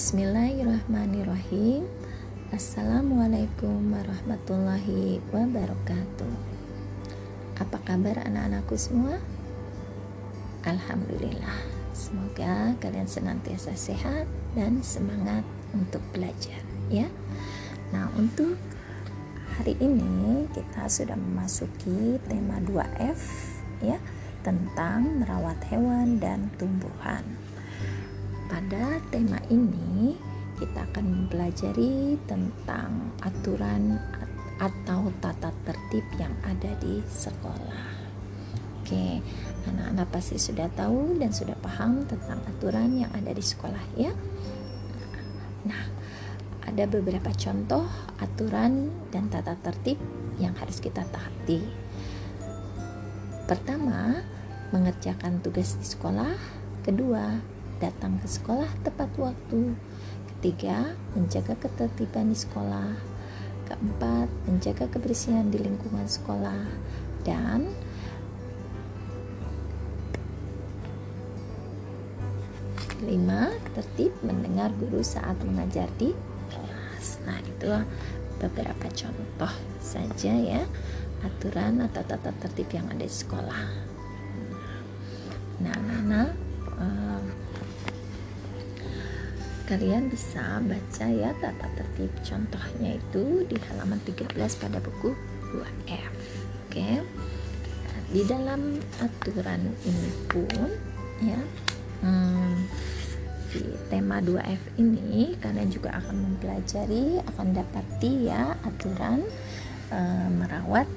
Bismillahirrahmanirrahim Assalamualaikum warahmatullahi wabarakatuh Apa kabar anak-anakku semua? Alhamdulillah Semoga kalian senantiasa sehat dan semangat untuk belajar ya Nah untuk hari ini kita sudah memasuki tema 2F ya tentang merawat hewan dan tumbuhan. Pada tema ini kita akan mempelajari tentang aturan atau tata tertib yang ada di sekolah. Oke, anak-anak pasti sudah tahu dan sudah paham tentang aturan yang ada di sekolah ya. Nah, ada beberapa contoh aturan dan tata tertib yang harus kita taati. Pertama, mengerjakan tugas di sekolah. Kedua, datang ke sekolah tepat waktu. Ketiga, menjaga ketertiban di sekolah. Keempat, menjaga kebersihan di lingkungan sekolah. Dan lima tertib mendengar guru saat mengajar di kelas nah itu beberapa contoh saja ya aturan atau tata tertib yang ada di sekolah nah anak-anak uh, kalian bisa baca ya tata tertib contohnya itu di halaman 13 pada buku 2F oke. Okay? di dalam aturan ini pun ya hmm, di tema 2F ini kalian juga akan mempelajari akan dapati ya aturan e, merawat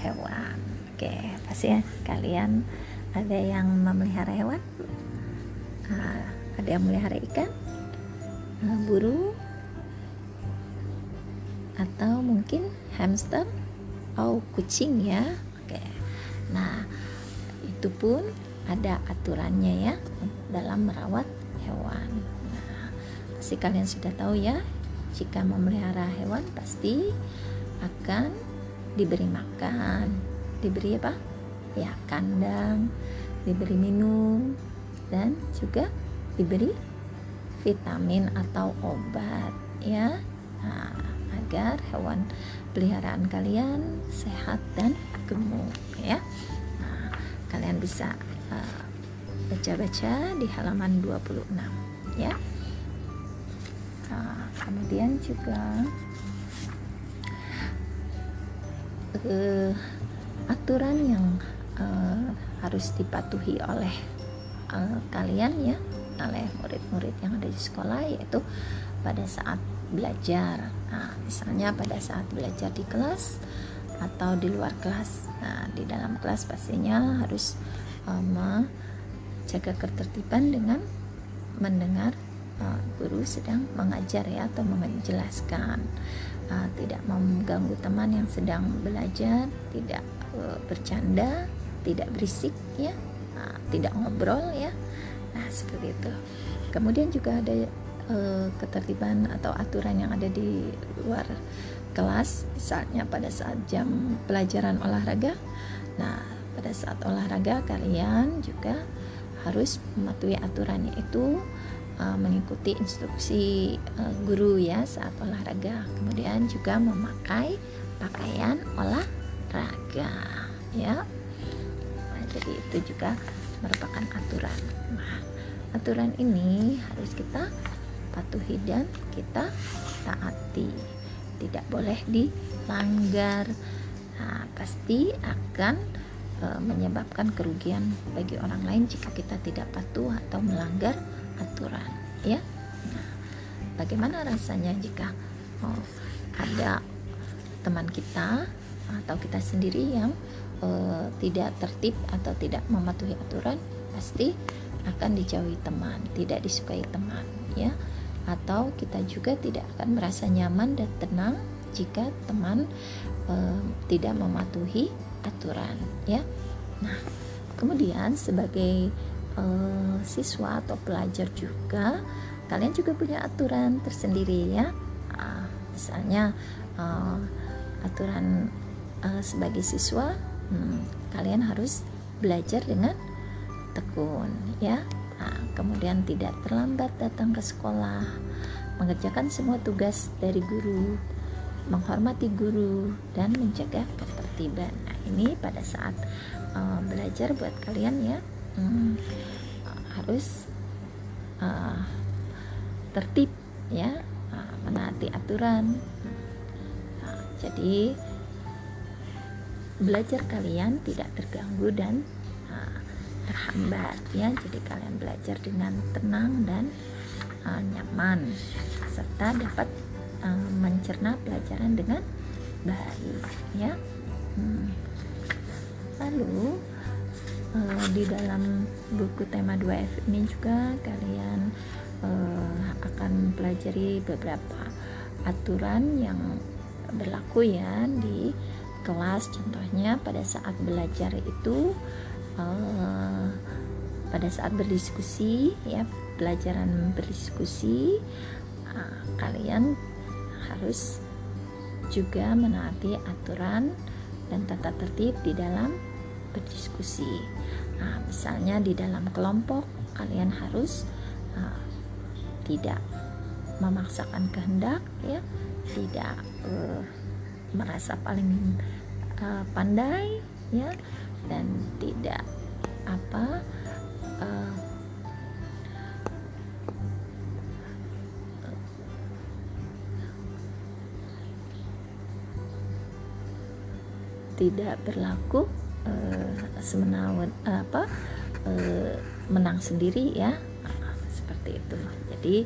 hewan. Oke pasti ya kalian ada yang memelihara hewan? Uh, ada yang memelihara ikan burung atau mungkin hamster atau kucing ya oke nah itu pun ada aturannya ya dalam merawat hewan. Nah, pasti kalian sudah tahu ya, jika memelihara hewan pasti akan diberi makan, diberi apa? Ya, kandang, diberi minum dan juga diberi vitamin atau obat ya. Nah, agar hewan peliharaan kalian sehat dan gemuk ya. Nah, kalian bisa uh, baca-baca di halaman 26 ya nah, kemudian juga uh, aturan yang uh, harus dipatuhi oleh uh, kalian ya oleh murid-murid yang ada di sekolah yaitu pada saat belajar. Nah, misalnya pada saat belajar di kelas atau di luar kelas. Nah di dalam kelas pastinya harus um, jaga ketertiban dengan mendengar uh, guru sedang mengajar ya atau menjelaskan. Uh, tidak mengganggu teman yang sedang belajar tidak uh, bercanda tidak berisik ya tidak ngobrol ya seperti itu. Kemudian juga ada uh, ketertiban atau aturan yang ada di luar kelas misalnya pada saat jam pelajaran olahraga. Nah pada saat olahraga kalian juga harus mematuhi aturannya itu uh, mengikuti instruksi uh, guru ya saat olahraga. Kemudian juga memakai pakaian olahraga ya. Nah, jadi itu juga merupakan aturan. Nah aturan ini harus kita patuhi dan kita taati. Tidak boleh dilanggar. Nah pasti akan e, menyebabkan kerugian bagi orang lain jika kita tidak patuh atau melanggar aturan ya. Nah, bagaimana rasanya jika oh, ada teman kita atau kita sendiri yang e, tidak tertib atau tidak mematuhi aturan? Pasti akan dijauhi teman tidak disukai teman ya. Atau kita juga tidak akan merasa nyaman dan tenang jika teman e, tidak mematuhi aturan ya. Nah kemudian sebagai uh, siswa atau pelajar juga kalian juga punya aturan tersendiri ya. Uh, misalnya uh, aturan uh, sebagai siswa hmm, kalian harus belajar dengan tekun ya. Nah, kemudian tidak terlambat datang ke sekolah mengerjakan semua tugas dari guru menghormati guru dan menjaga ketertiban. Nah ini pada saat uh, belajar buat kalian ya. Hmm, harus uh, tertib ya. Uh, menaati aturan. Nah, jadi belajar kalian tidak terganggu dan terhambat ya. Jadi kalian belajar dengan tenang dan uh, nyaman serta dapat uh, mencerna pelajaran dengan baik ya. Hmm. lalu uh, di dalam buku tema 2F ini juga kalian uh, akan pelajari beberapa aturan yang berlaku ya di kelas. Contohnya pada saat belajar itu uh, pada saat berdiskusi ya pelajaran berdiskusi uh, kalian harus juga menaati aturan dan tata tertib di dalam berdiskusi. Nah, misalnya di dalam kelompok kalian harus uh, tidak memaksakan kehendak ya, tidak uh, merasa paling uh, pandai ya dan tidak apa uh, tidak berlaku uh, semenawan apa uh, menang sendiri ya. Seperti itu. Jadi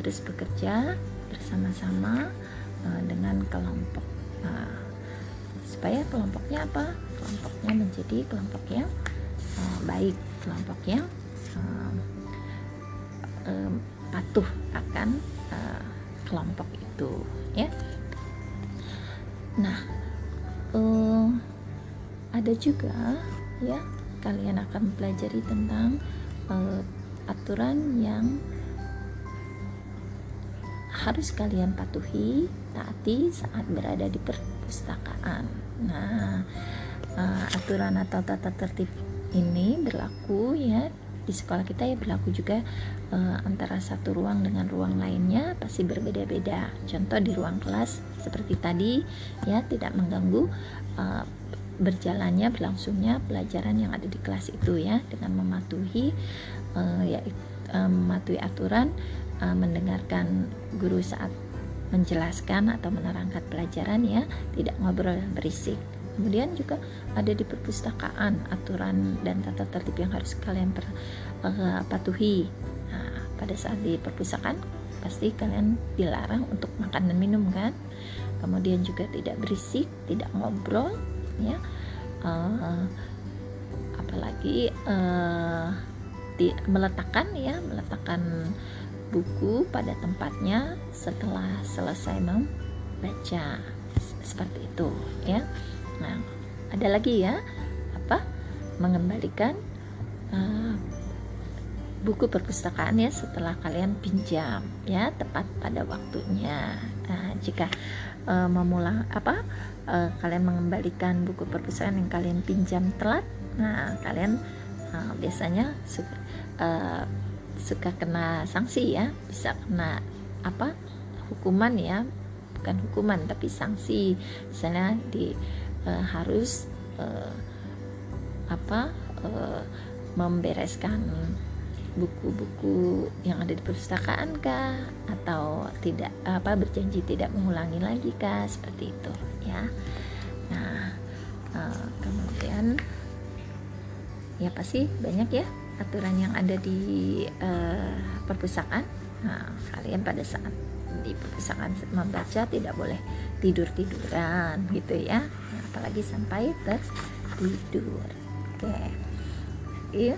harus bekerja bersama-sama uh, dengan kelompok. Uh, supaya kelompoknya apa kelompoknya menjadi kelompok yang uh, baik kelompok yang uh, uh, patuh akan uh, kelompok itu ya nah uh, ada juga ya kalian akan pelajari tentang uh, aturan yang harus kalian patuhi taati saat berada di perpustakaan. Nah, uh, aturan atau tata tertib ini berlaku ya. Di sekolah kita ya berlaku juga uh, antara satu ruang dengan ruang lainnya pasti berbeda-beda. Contoh di ruang kelas seperti tadi ya tidak mengganggu uh, berjalannya berlangsungnya pelajaran yang ada di kelas itu ya. Dengan mematuhi uh, ya uh, mematuhi aturan uh, mendengarkan guru saat menjelaskan atau menerangkan pelajaran ya tidak ngobrol berisik kemudian juga ada di perpustakaan aturan dan tata tertib yang harus kalian per, uh, patuhi. Nah, pada saat di perpustakaan pasti kalian dilarang untuk makan dan minum kan? Kemudian juga tidak berisik tidak ngobrol ya. Uh, apalagi uh, di, meletakkan ya meletakkan buku pada tempatnya setelah selesai membaca. Seperti itu ada lagi ya? Apa? Mengembalikan uh, buku perpustakaan ya setelah kalian pinjam ya tepat pada waktunya. Nah, jika uh, memulai apa uh, kalian mengembalikan buku perpustakaan yang kalian pinjam telat, nah kalian uh, biasanya suka uh, suka kena sanksi ya, bisa kena apa hukuman ya, bukan hukuman tapi sanksi. Misalnya di uh, harus uh, apa uh, membereskan buku-buku yang ada di perpustakaan kah? Atau tidak apa berjanji tidak mengulangi lagi kah? Seperti itu ya. Nah uh, kemudian ya pasti banyak ya aturan yang ada di uh, perpustakaan. Nah kalian pada saat di perpustakaan membaca tidak boleh tidur tiduran gitu ya apalagi sampai tertidur. Oke. Iya.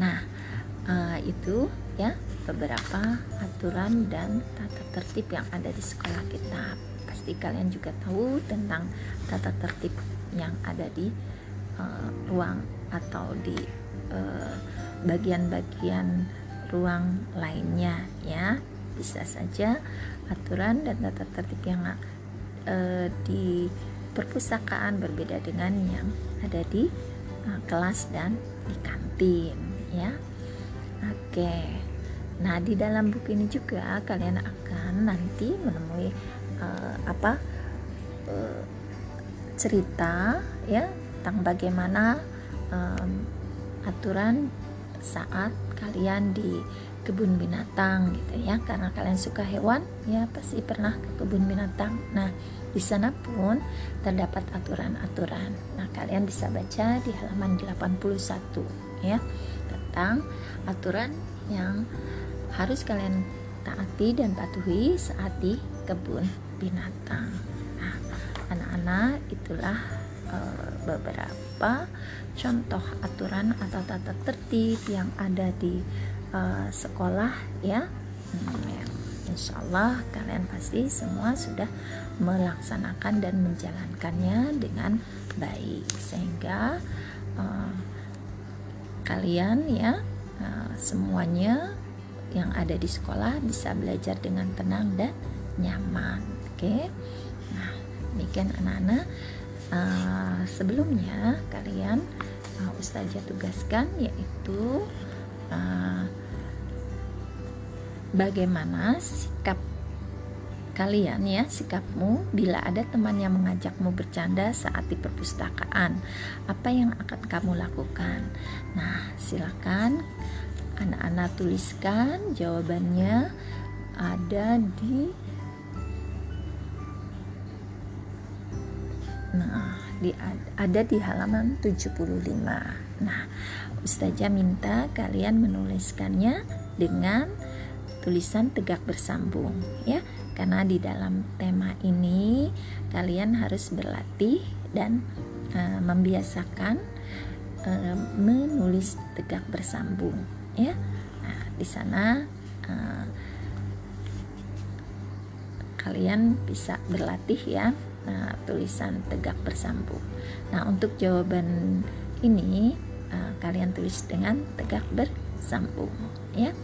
Nah uh, itu ya beberapa aturan dan tata tertib yang ada di sekolah kita. Pasti kalian juga tahu tentang tata tertib yang ada di uh, ruang atau di eh, bagian-bagian uh, ruang lainnya ya bisa saja aturan dan tata tertib yang uh, di perpustakaan berbeda dengan yang ada di uh, kelas dan di kantin ya. Oke. Nah di dalam buku ini juga kalian akan nanti menemui uh, apa uh, cerita ya tentang bagaimana um, aturan saat kalian di kebun binatang gitu ya. Karena kalian suka hewan ya pasti pernah ke kebun binatang. Nah di sana pun terdapat aturan-aturan. Nah kalian bisa baca di halaman 81 ya tentang aturan yang harus kalian taati dan patuhi saat di kebun binatang. Nah anak-anak itulah uh, beberapa contoh aturan atau tata tertib yang ada di uh, sekolah ya, hmm, ya. Insya Allah kalian pasti semua sudah melaksanakan dan menjalankannya dengan baik. Sehingga uh, kalian ya uh, semuanya yang ada di sekolah bisa belajar dengan tenang dan nyaman. Oke? Nah demikian anak-anak. Uh, sebelumnya kalian uh, Ustazah tugaskan yaitu bagaimana sikap kalian ya sikapmu bila ada teman yang mengajakmu bercanda saat di perpustakaan? Apa yang akan kamu lakukan? Nah silakan anak-anak tuliskan jawabannya ada di nah di ada di halaman 75 nah Ustazah minta kalian menuliskannya dengan tulisan tegak bersambung ya. Karena di dalam tema ini kalian harus berlatih dan uh, membiasakan uh, menulis tegak bersambung ya. Nah di sana uh, kalian bisa berlatih ya nah, tulisan tegak bersambung. Nah untuk jawaban ini uh, kalian tulis dengan tegak bersambung ya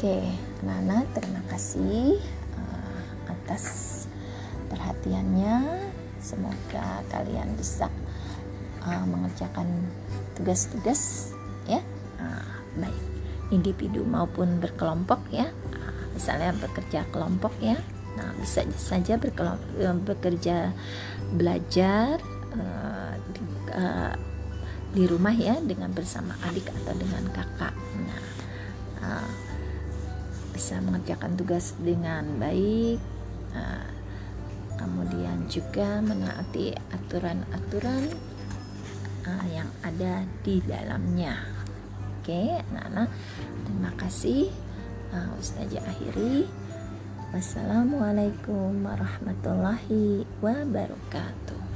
oke. Nana terima kasih uh, atas perhatiannya semoga kalian bisa uh, mengerjakan tugas-tugas ya uh, baik individu maupun berkelompok ya uh, misalnya bekerja kelompok ya nah bisa saja berkelompok bekerja belajar uh, di, uh, di rumah ya dengan bersama adik atau dengan kakak. Nah, uh, bisa mengerjakan tugas dengan baik. Uh, kemudian juga menaati aturan-aturan uh, yang ada di dalamnya. Oke, anak-anak, terima kasih. Uh, Ustazah akhiri. Wassalamualaikum warahmatullahi wabarakatuh.